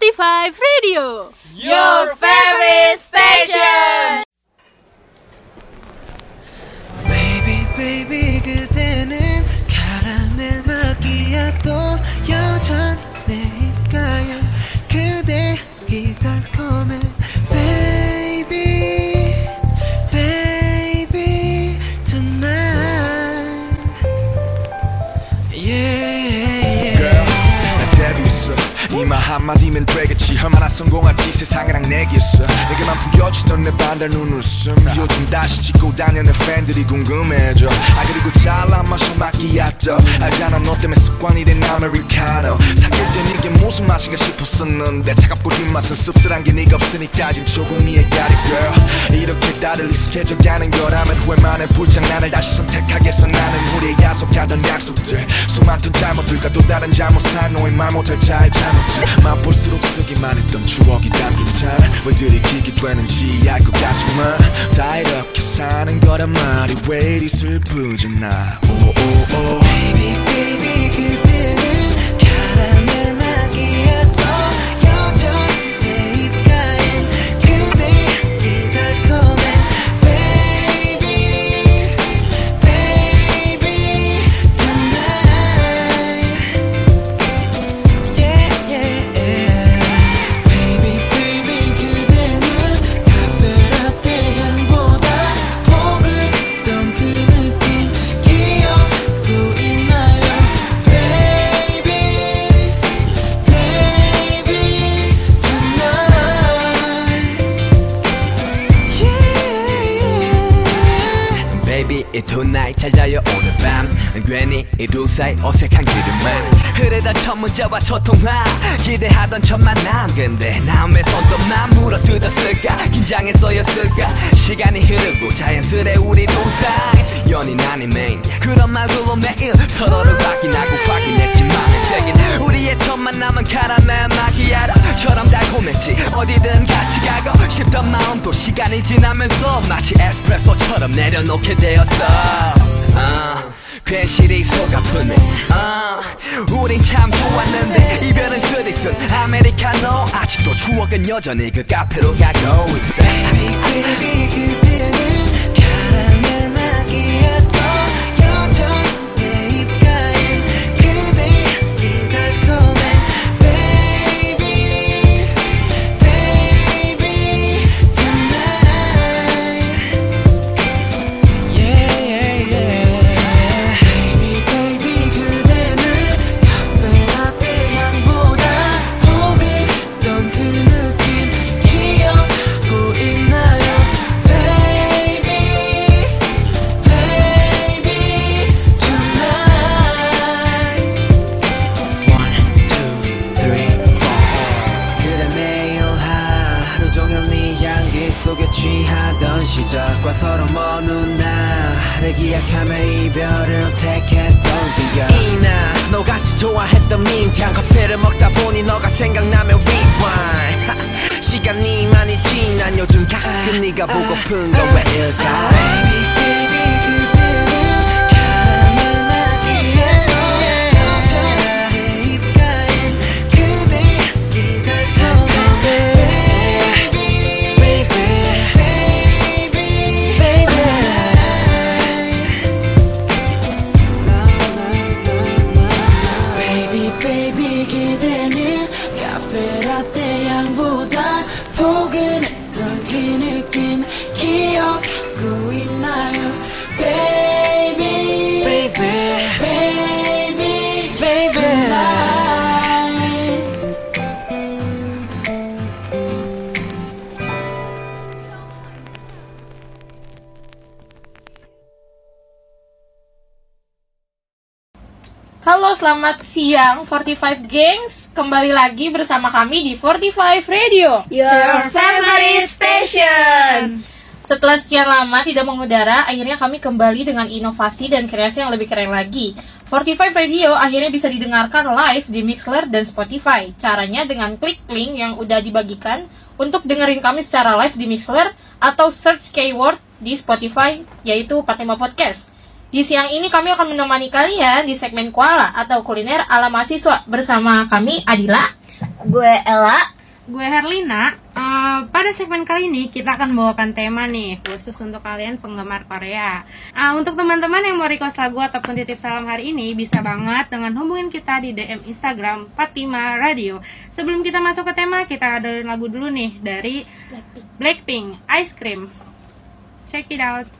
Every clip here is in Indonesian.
45 Radio. Your favorite station. Baby baby 그대는 카라멜 마키아토 여전 내 입가에 그대 이 달콤해 한마디면 되겠지. 얼마나 성공할지 세상이랑 내기였어 내게만 보여주던 내 반달 눈웃음. 요즘 다시 찍고 다니는 팬들이 궁금해져. 아 그리고 잘난 마셔 마끼야또 알잖아 너 때문에 습관이 된 아메리카노. 사귈 땐 이게 무슨 맛인가 싶었었는데. 차갑고 뒷맛은 씁쓸한 게 네가 없으니까 지금 조금 이해가리 girl. 이렇게 다들 익숙해져 가는 거라면 후회만의 불장난을 다시 선택하겠어. 나는 우리의 약속하던 약속들. 수많던 잘못들과 또 다른 잘못 사놓은 말 못할 자의 잘못들 맛 볼수록 쓰기만 했던 추억이 담긴 잔왜 들이키게 되는지 알 것 같지만 다 이렇게 사는 거란 말이 왜 이리 슬프지 나? 오오오. Baby baby 괜히 이두 사이 어색한 기름만. 흐르던 첫 문자와 첫 통화. 기대하던 첫 만남 근데 남의 손톱만 물어뜯었을까? 긴장했어였을까? 시간이 흐르고 자연스레 우리 동상 연인 매니아 그런 말들로 매일 서로를 확인하고 확인했지만 새긴 우리의 첫 만남은 카라멜 마키아로처럼 달콤했지. 어디든 같이 가고 싶던 마음도 시간이 지나면서 마치 에스프레소처럼 내려놓게 되었어. 아 괜시리 속 아프네. 아 우린 참 좋았는데 이별은 쓰리쓴. 아메리카노 아직도 추억은 여전히 그 카페로 가고 있어 siang 45 Gengs. Kembali lagi bersama kami di 45 Radio. Your favorite station. Setelah sekian lama tidak mengudara, akhirnya kami kembali dengan inovasi dan kreasi yang lebih keren lagi. 45 Radio akhirnya bisa didengarkan live di Mixler dan Spotify. Caranya dengan klik link yang udah dibagikan untuk dengerin kami secara live di Mixler atau search keyword di Spotify yaitu 45 Podcast. Di siang ini kami akan menemani kalian di segmen Koala atau kuliner ala mahasiswa bersama kami Adila, Gue Ella. Gue Herlina. Eh, pada segmen kali ini kita akan membawakan tema nih khusus untuk kalian penggemar Korea. Ah, untuk teman-teman yang mau request lagu ataupun titip salam hari ini bisa banget dengan hubungin kita di DM Instagram Fatima Radio. Sebelum kita masuk ke tema, kita dengerin lagu dulu nih dari Blackpink, Ice Cream. Check it out.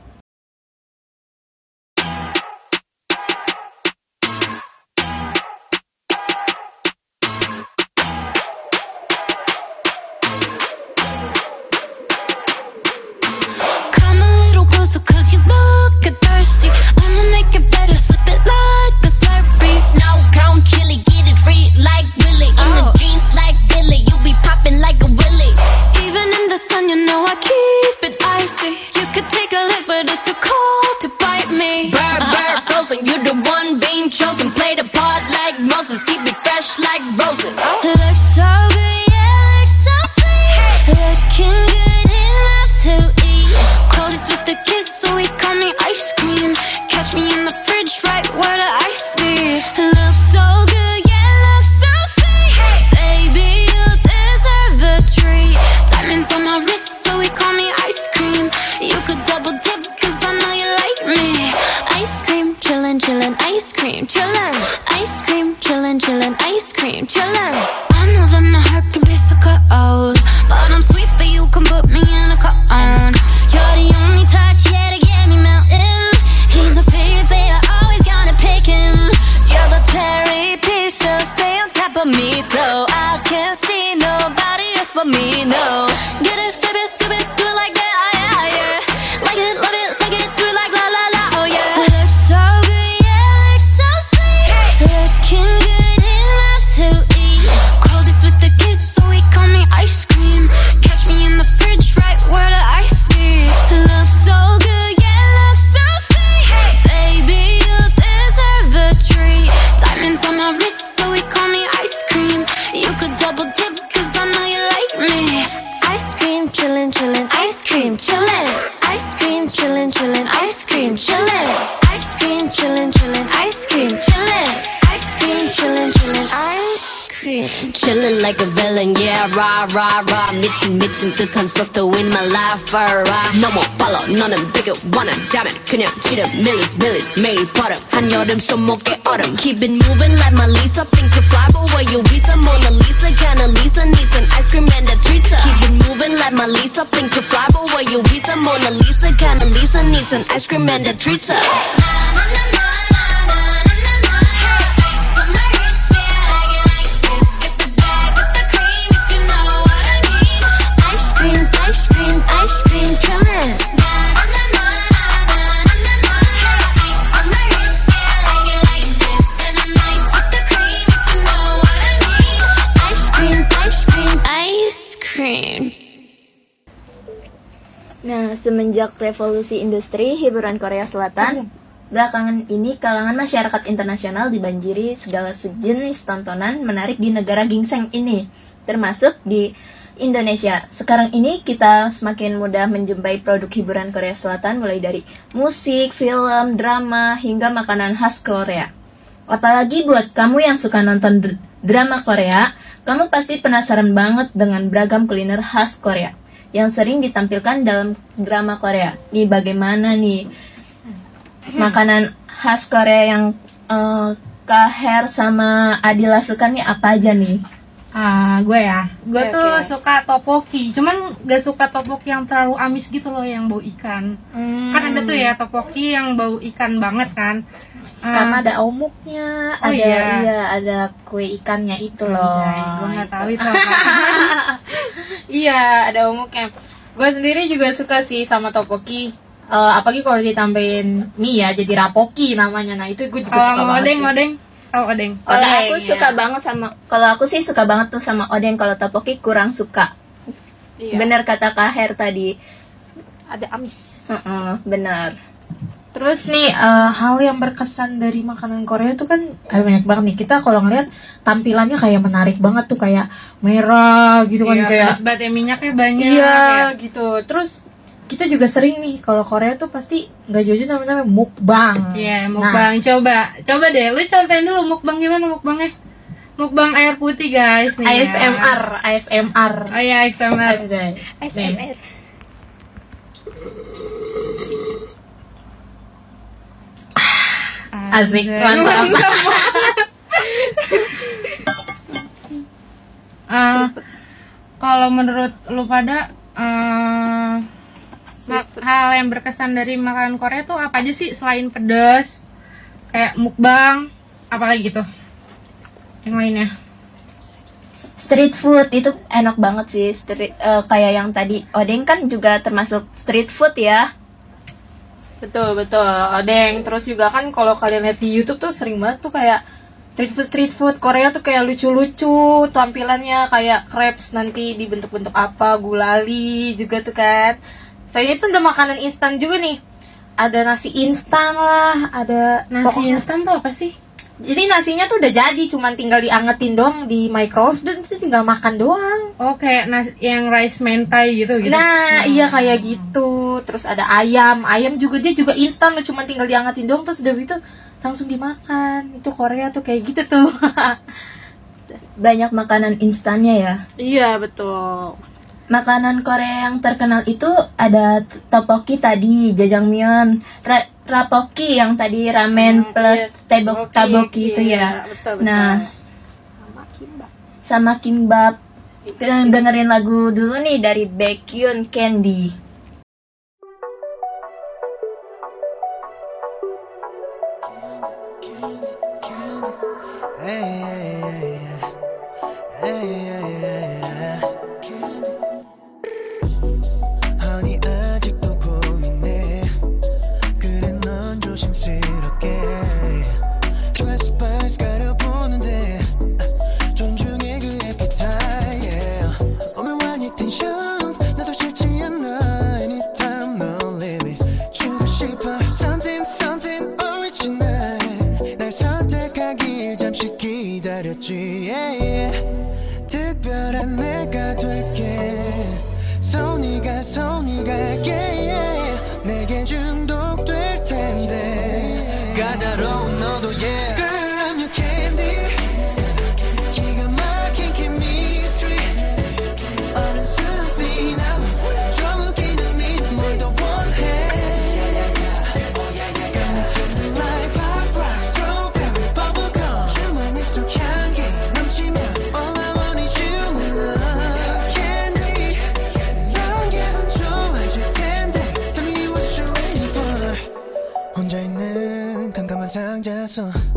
rah, rah. 미친, 미친 듯한 속도 in my life, alright. 너무 빨라, 너는 되게 원한다면 그냥 지름, 밀리스, 밀리스, 매일 버릇. 한여름 손목에 얼음. Keep it moving like my Lisa. Think you fly, but where you visa? Mona Lisa, kinda Lisa, needs an ice cream and a treat. Keep it moving like my Lisa. Think you fly, but where you visa? Mona Lisa, kinda Lisa, needs an ice cream and a treat. Ice Semenjak revolusi industri hiburan Korea Selatan, belakangan ini kalangan masyarakat internasional dibanjiri segala sejenis tontonan menarik di negara gingseng ini, termasuk di Indonesia. Sekarang ini kita semakin mudah menjumpai produk hiburan Korea Selatan mulai dari musik, film, drama, hingga makanan khas Korea. Apalagi buat kamu yang suka nonton dr- drama Korea, kamu pasti penasaran banget dengan beragam kuliner khas Korea yang sering ditampilkan dalam drama Korea. Nih bagaimana nih makanan khas Korea yang eh, Kak Her sama Adila suka nih apa aja nih? Ah, gue ya. Gue Oke, tuh oke. suka topoki. Cuman gak suka topoki yang terlalu amis gitu loh yang bau ikan. Kan ada tuh ya topoki yang bau ikan banget kan. Ah, Karena ada omuknya, Oh, ada iya. iya, ada kue ikannya itu loh. gue gak Gitu. tahu itu apa. Iya, ada umuknya. Gue sendiri juga suka sih sama topoki. Eh, apalagi kalau ditambahin mie ya, jadi rapoki namanya. Nah itu gue juga suka Kalau mau banget odeng, sih. odeng. Tahu odeng. Kalau Odeng, aku ya. suka banget sama kalau aku sih suka banget tuh sama odeng kalau topoki kurang suka. Iya. Bener kata Kak Her tadi. Ada amis. Heeh, bener. Terus nih uh, hal yang berkesan dari makanan Korea tuh kan ada banyak banget nih. Kita kalau ngeliat tampilannya kayak menarik banget tuh kayak merah gitu kan iya, kayak bat minyaknya banyak. Iya kayak. gitu. Terus kita juga sering nih kalau Korea tuh pasti nggak jauh-jauh namanya mukbang. Iya, nah, mukbang. Nah, coba coba deh lu contohin dulu mukbang gimana mukbangnya? Mukbang air putih guys nih. ASMR, ya. ASMR. Oh iya, ASMR. ASMR. Asik, mantap. mantap. uh, kalau menurut lu pada uh, hal yang berkesan dari makanan Korea tuh apa aja sih selain pedas? Kayak mukbang, apalagi gitu? Yang lainnya? street food itu enak banget sih street uh, kayak yang tadi odeng kan juga termasuk street food ya betul betul. Ada yang terus juga kan kalau kalian lihat di YouTube tuh sering banget tuh kayak street food street food. Korea tuh kayak lucu-lucu tampilannya kayak crepes nanti dibentuk-bentuk apa gulali juga tuh kan. Saya itu udah makanan instan juga nih. Ada nasi instan lah ada nasi instan tuh apa sih? jadi nasinya tuh udah jadi cuman tinggal diangetin doang di microwave dan itu tinggal makan doang. Oh kayak nasi yang rice mentai gitu gitu? Nah hmm. iya kayak gitu. Terus ada ayam. Ayam juga dia juga instan loh cuman tinggal diangetin doang. Terus udah gitu langsung dimakan. Itu Korea tuh kayak gitu tuh. Banyak makanan instannya ya? Iya betul makanan Korea yang terkenal itu ada topoki tadi, jajangmyeon, ra rapoki yang tadi ramen nah, plus yes. tebok taboki itu ya. Iya, betul, betul. Nah, sama kimbap. Kita iya. dengerin lagu dulu nih dari Baekhyun Candy. answer.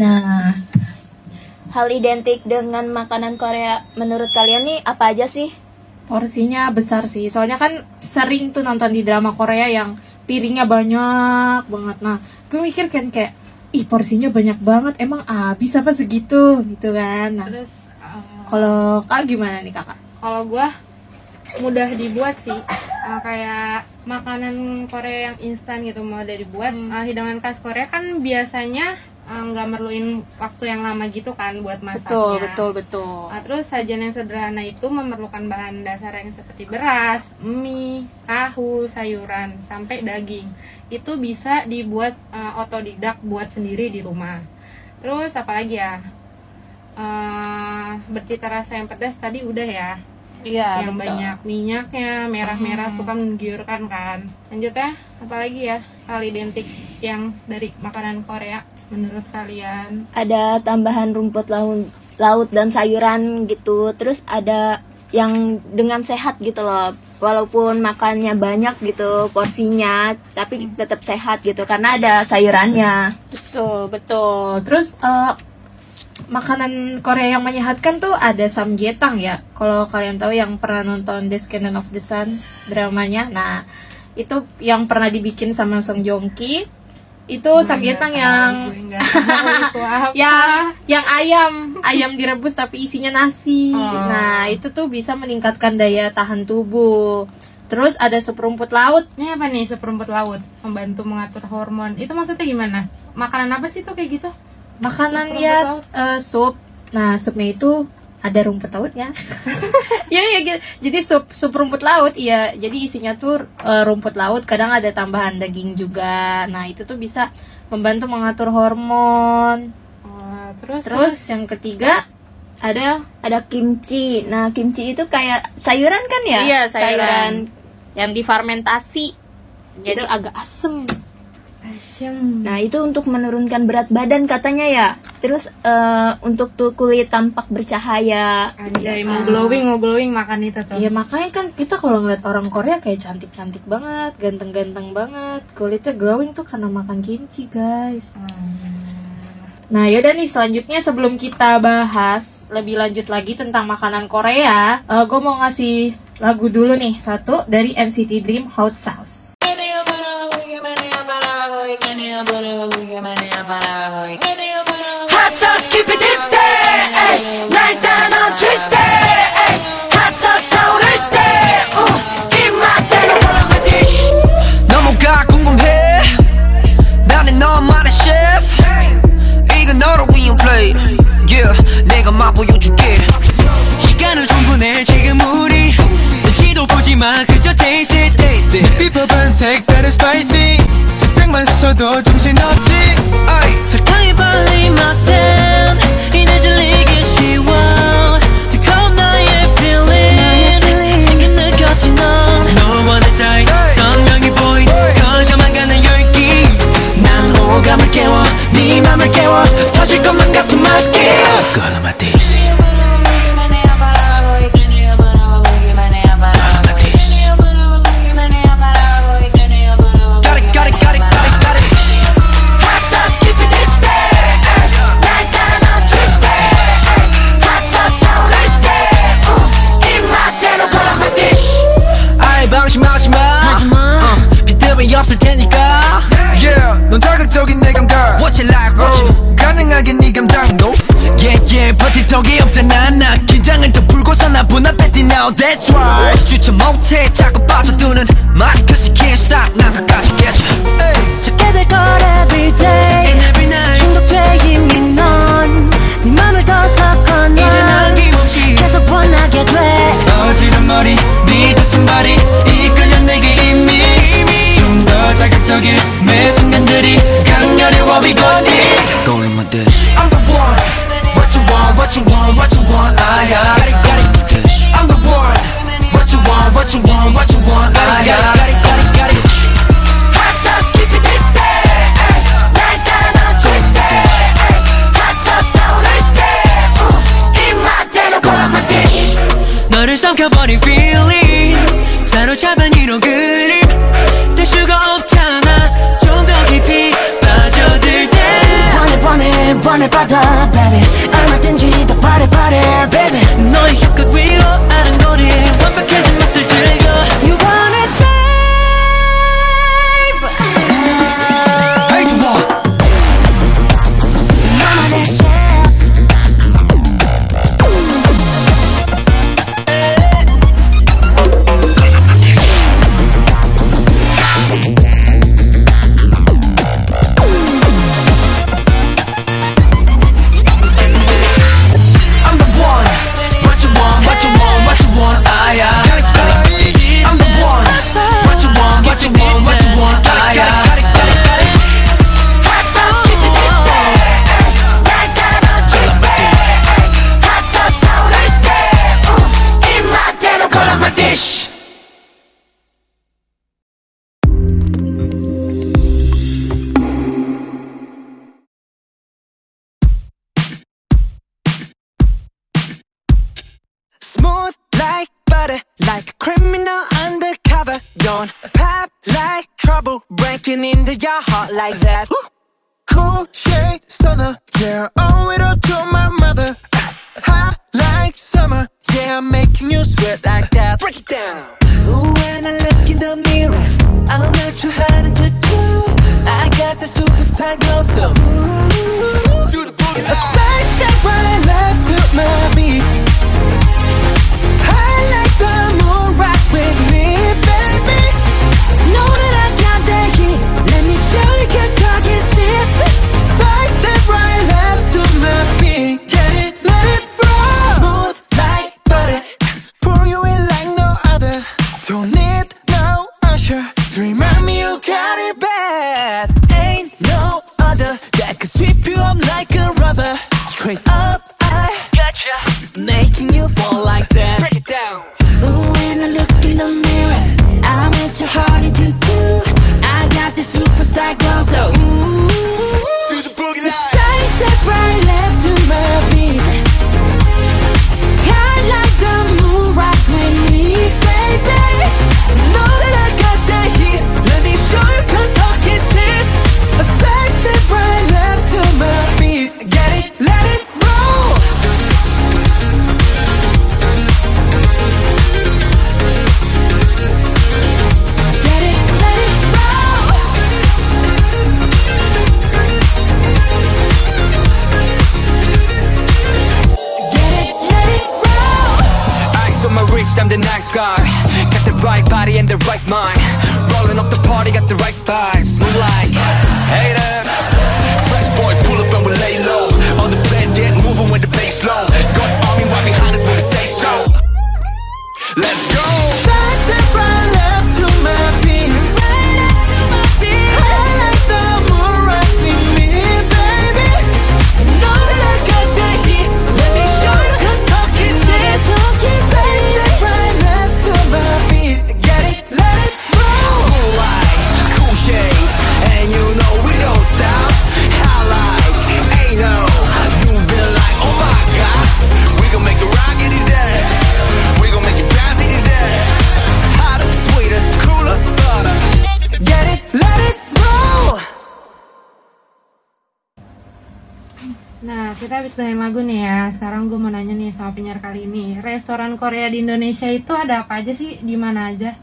Nah, hal identik dengan makanan Korea menurut kalian nih apa aja sih? Porsinya besar sih. Soalnya kan sering tuh nonton di drama Korea yang piringnya banyak banget. Nah, gue mikir kan kayak ih porsinya banyak banget. Emang habis apa segitu gitu kan. Nah, Terus eh, kalau Kak gimana nih Kakak? kalau gua mudah dibuat sih Eh, kayak makanan Korea yang instan gitu mudah dibuat Hmm. Eh, hidangan khas Korea kan biasanya eh, nggak merluin waktu yang lama gitu kan buat masaknya Betul, betul, betul. Nah, terus sajian yang sederhana itu memerlukan bahan dasar yang seperti beras, mie, tahu, sayuran, sampai daging. Itu bisa dibuat eh, otodidak buat sendiri di rumah. Terus apalagi ya? Eh, bercita rasa yang pedas tadi udah ya. Iya, yang betul. banyak minyaknya, merah-merah tuh kan menggiurkan kan. Lanjut ya, apalagi ya hal identik yang dari makanan Korea menurut kalian? Ada tambahan rumput laut, laut dan sayuran gitu. Terus ada yang dengan sehat gitu loh. Walaupun makannya banyak gitu porsinya, tapi tetap sehat gitu karena ada sayurannya. Betul, betul. Terus eh, makanan Korea yang menyehatkan tuh ada samgyetang ya. Kalau kalian tahu yang pernah nonton Descendant of the Sun dramanya, nah itu yang pernah dibikin sama Song Joong Ki. Itu samgyetang yang Gue nggak tahu itu yang yang ayam. Ayam direbus tapi isinya nasi. Oh. nah itu tuh bisa meningkatkan daya tahan tubuh. Terus ada sup rumput laut. Ini apa nih sup rumput laut? Membantu mengatur hormon. Itu maksudnya gimana? Makanan apa sih tuh kayak gitu? makanan Sup ya eh, sup. Nah supnya itu ada rumput lautnya ya? Ya gitu. jadi sup sup rumput laut iya. Jadi isinya tuh eh, rumput laut. Kadang ada tambahan daging juga. Nah itu tuh bisa membantu mengatur hormon. Oh, terus? Terus yang ketiga ada Ada kimchi. Nah, kimchi itu kayak sayuran kan ya? Iya sayuran. Yang difermentasi. Jadi agak asem. Nah, itu untuk menurunkan berat badan katanya ya. Terus eh, untuk tuh kulit tampak bercahaya. Anjay, mau glowing, mau glowing makan itu tuh. Ya makanya kan kita kalau ngeliat orang Korea kayak cantik-cantik banget, ganteng-ganteng banget, kulitnya glowing tuh karena makan kimchi guys. Nah yaudah nih selanjutnya sebelum kita bahas lebih lanjut lagi tentang makanan Korea, gue mau ngasih lagu dulu nih satu dari NCT Dream Hot Sauce. Hot sauce keep it deep day 날 따라 twist day Hot sauce 타오를 때 uh, 입맛 대로 걸어 my dish 너무가 궁금해 나는 너만의 셰프 이건 너를 위한 play yeah 내가 맛보여줄게 시간을 충분해 지금 우리 눈치도 보지 마 그저 taste it taste it 비법은 색다른 spicy 살짝만 스쳐도 막혀버린 feeling. 사로잡은 이로 그림 뗄 수가 없잖아. 좀 더 깊이 빠져들 때. 번에 번에 번에 받아 baby. 얼마든지 더 바래 바래 baby. 너의 breaking into your heart like that. Cool shade stunner, yeah, owe it all to my mother. Hot like summer, yeah, I'm making you sweat like that. Break it down. Ooh, when I look in the mirror, I'm not too hard to do. I got the superstar glow, so ooh, to the boogie. scar Got the right body and the right mind. Rolling up the party, got the right vibe. kita habis dengerin lagu nih ya sekarang gue mau nanya nih sama penyiar kali ini restoran Korea di Indonesia itu ada apa aja sih di mana aja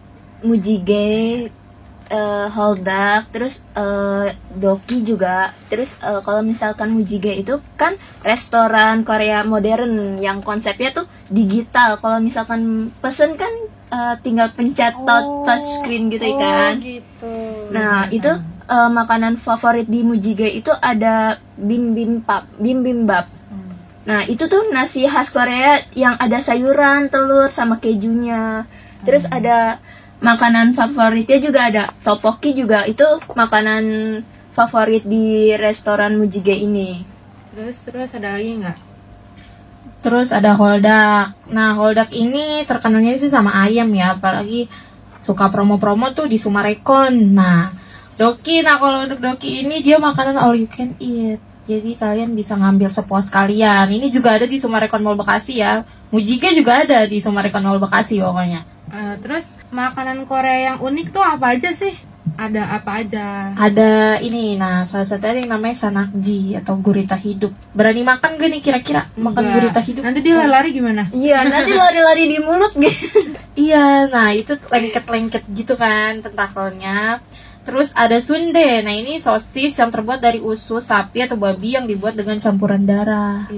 Mujige eh, uh, Holdak, terus uh, Doki juga. Terus uh, kalau misalkan Mujige itu kan restoran Korea modern yang konsepnya tuh digital. Kalau misalkan pesen kan uh, tinggal pencet oh, touch screen gitu ya oh, kan. gitu. Nah, itu uh, makanan favorit di Mujigae itu ada bim bim pap, bim bim bap. Hmm. Nah, itu tuh nasi khas Korea yang ada sayuran, telur sama kejunya. Terus hmm. ada makanan favoritnya juga ada topoki juga itu makanan favorit di restoran Mujigae ini. Terus terus ada lagi nggak? Terus ada holdak. Nah, holdak ini terkenalnya sih sama ayam ya, apalagi suka promo-promo tuh di Sumarekon. Nah, Doki, nah kalau untuk Doki ini dia makanan all you can eat. Jadi kalian bisa ngambil sepuas kalian. Ini juga ada di Sumarekon Mall Bekasi ya. Mujige juga ada di Sumarekon Mall Bekasi pokoknya. Uh, terus makanan Korea yang unik tuh apa aja sih? Ada apa aja? Ada ini, nah salah satunya yang namanya sanakji atau gurita hidup. Berani makan gak nih kira-kira makan Enggak. gurita hidup? Nanti dia hmm. lari-lari gimana? Iya, nanti lari-lari di mulut gitu. iya, nah itu lengket-lengket gitu kan tentakelnya. Terus ada sunde. Nah, ini sosis yang terbuat dari usus sapi atau babi yang dibuat dengan campuran darah.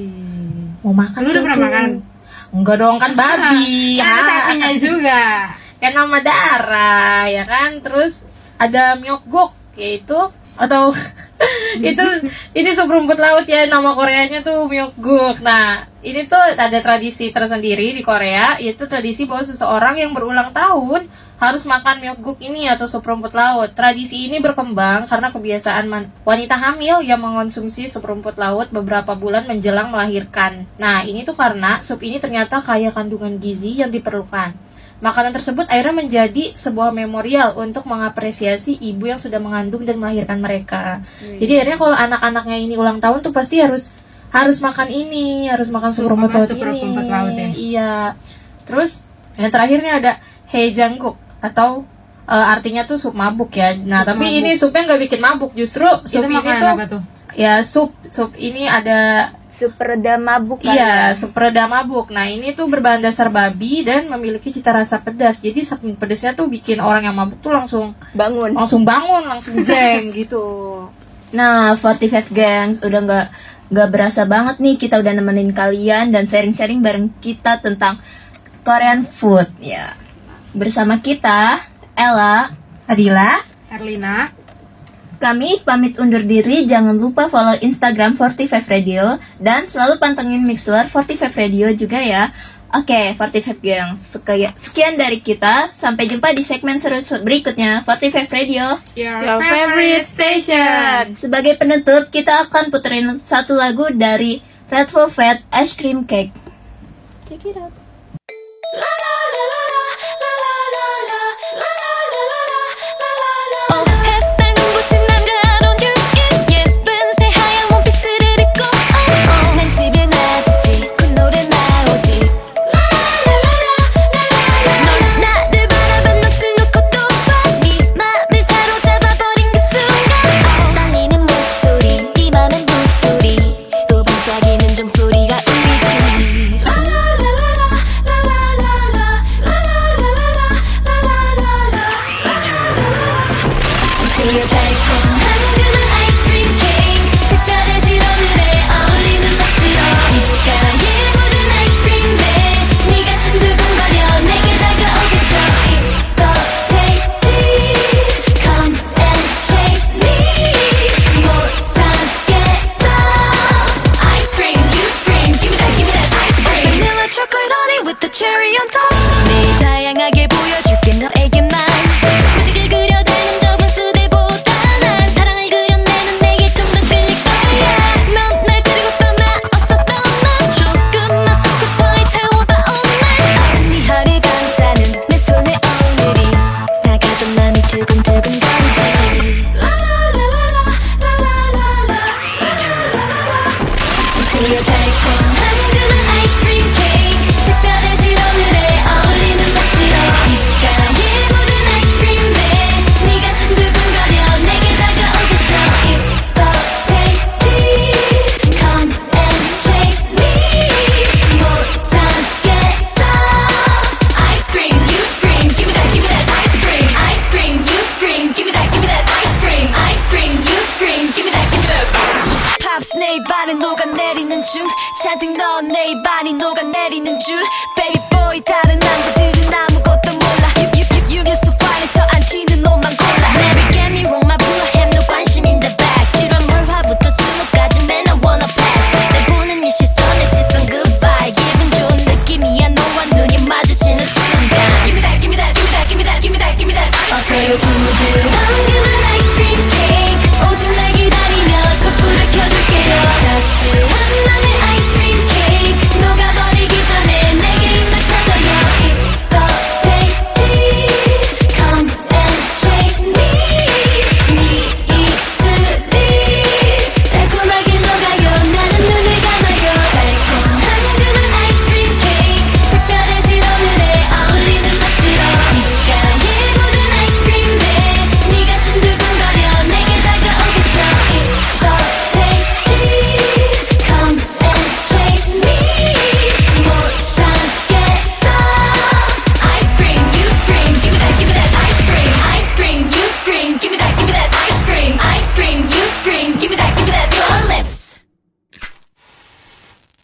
Mau makan Lu udah pernah makan? Enggak dong, kan babi. Kan ada Ah. sapinya juga. kan nama darah ya kan terus ada myokguk yaitu atau itu ini sup rumput laut ya nama Koreanya tuh myokguk nah ini tuh ada tradisi tersendiri di Korea yaitu tradisi bahwa seseorang yang berulang tahun harus makan myokguk ini atau sup rumput laut tradisi ini berkembang karena kebiasaan wanita hamil yang mengonsumsi sup rumput laut beberapa bulan menjelang melahirkan nah ini tuh karena sup ini ternyata kaya kandungan gizi yang diperlukan Makanan tersebut akhirnya menjadi sebuah memorial untuk mengapresiasi ibu yang sudah mengandung dan melahirkan mereka. Jadi akhirnya kalau anak-anaknya ini ulang tahun tuh pasti harus harus makan ini, harus makan sup rumput laut ini. laut ya? Iya. Terus yang terakhirnya ada hejangguk atau eh, artinya tuh sup mabuk ya. Nah, Sup tapi mabuk. ini supnya nggak bikin mabuk, justru Itu sup ini makanan tuh apa tuh? ya sup sup ini ada Super mabuk kan Iya, ya. sup redam mabuk. Nah, ini tuh berbahan dasar babi dan memiliki cita rasa pedas. Jadi saking pedasnya tuh bikin orang yang mabuk tuh langsung bangun. langsung bangun, langsung jeng gitu. Nah, 45 Gangs udah nggak nggak berasa banget nih kita udah nemenin kalian dan sharing-sharing bareng kita tentang Korean food ya. Bersama kita Ella, Adila, Erlina. kami pamit undur diri. Jangan lupa follow Instagram 45 Radio dan selalu pantengin Mixler 45 Radio juga ya. Oke, 45 Gangs. Sekian, sekian dari kita. Sampai jumpa di segmen seru berikutnya 45 Radio. Your, your favorite station. Sebagai penutup, kita akan puterin satu lagu dari Red Velvet Ice Cream Cake. Check it out.